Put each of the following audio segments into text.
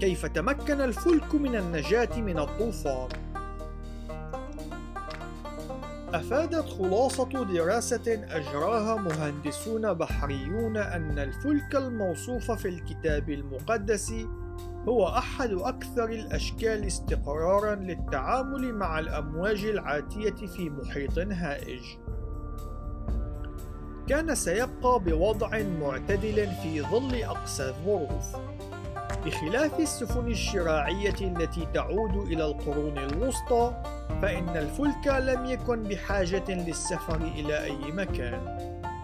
كيف تمكن الفلك من النجاة من الطوفان؟ أفادت خلاصة دراسة أجراها مهندسون بحريون أن الفلك الموصوف في الكتاب المقدس هو أحد أكثر الأشكال استقرارًا للتعامل مع الأمواج العاتية في محيط هائج. كان سيبقى بوضع معتدل في ظل أقصى الظروف، بخلاف السفن الشراعية التي تعود إلى القرون الوسطى، فإن الفلك لم يكن بحاجة للسفر إلى أي مكان.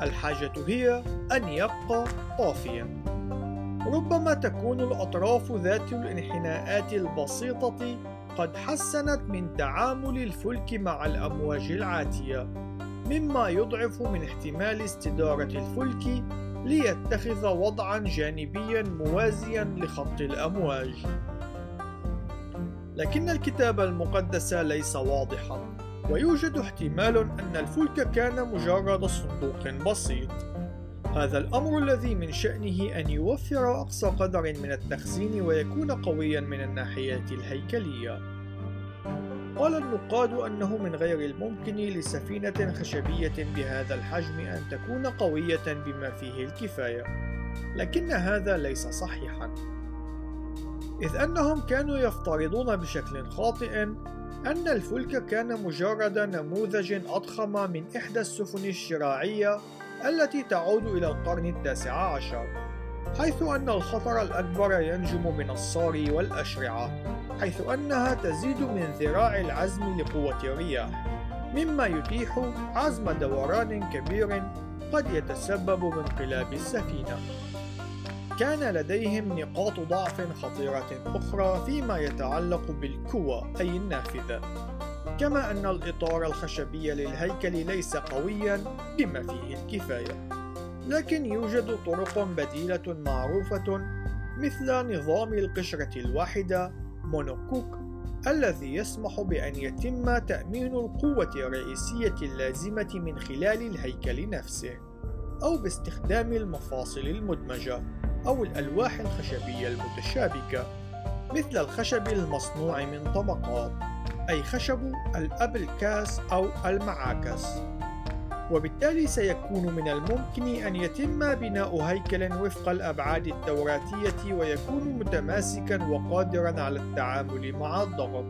الحاجة هي أن يبقى طافيًا. ربما تكون الأطراف ذات الانحناءات البسيطة قد حسنت من تعامل الفلك مع الأمواج العاتية، مما يضعف من احتمال استدارة الفلك ليتخذ وضعًا جانبيًا موازيًا لخط الأمواج. لكن الكتاب المقدس ليس واضحًا، ويوجد احتمال أن الفلك كان مجرد صندوق بسيط. هذا الأمر الذي من شأنه أن يوفر أقصى قدر من التخزين ويكون قويا من الناحية الهيكلية. قال النقاد أنه من غير الممكن لسفينة خشبية بهذا الحجم أن تكون قوية بما فيه الكفاية، لكن هذا ليس صحيحا، إذ أنهم كانوا يفترضون بشكل خاطئ أن الفلك كان مجرد نموذج أضخم من إحدى السفن الشراعية التي تعود إلى القرن التاسع عشر حيث أن الخطر الأكبر ينجم من الصاري والأشرعة حيث أنها تزيد من ذراع العزم لقوة الرياح مما يتيح عزم دوران كبير قد يتسبب بانقلاب السفينة. كان لديهم نقاط ضعف خطيرة أخرى فيما يتعلق بالكوى أي النافذة. كما أن الإطار الخشبي للهيكل ليس قويا بما فيه الكفاية. لكن يوجد طرق بديلة معروفة مثل نظام القشرة الواحدة مونوكوك الذي يسمح بأن يتم تأمين القوة الرئيسية اللازمة من خلال الهيكل نفسه أو باستخدام المفاصل المدمجة أو الألواح الخشبية المتشابكة مثل الخشب المصنوع من طبقات أي خشب الأبلكاس أو المعاكس. وبالتالي سيكون من الممكن أن يتم بناء هيكل وفق الأبعاد التوراتية ويكون متماسكا وقادرا على التعامل مع الضغط.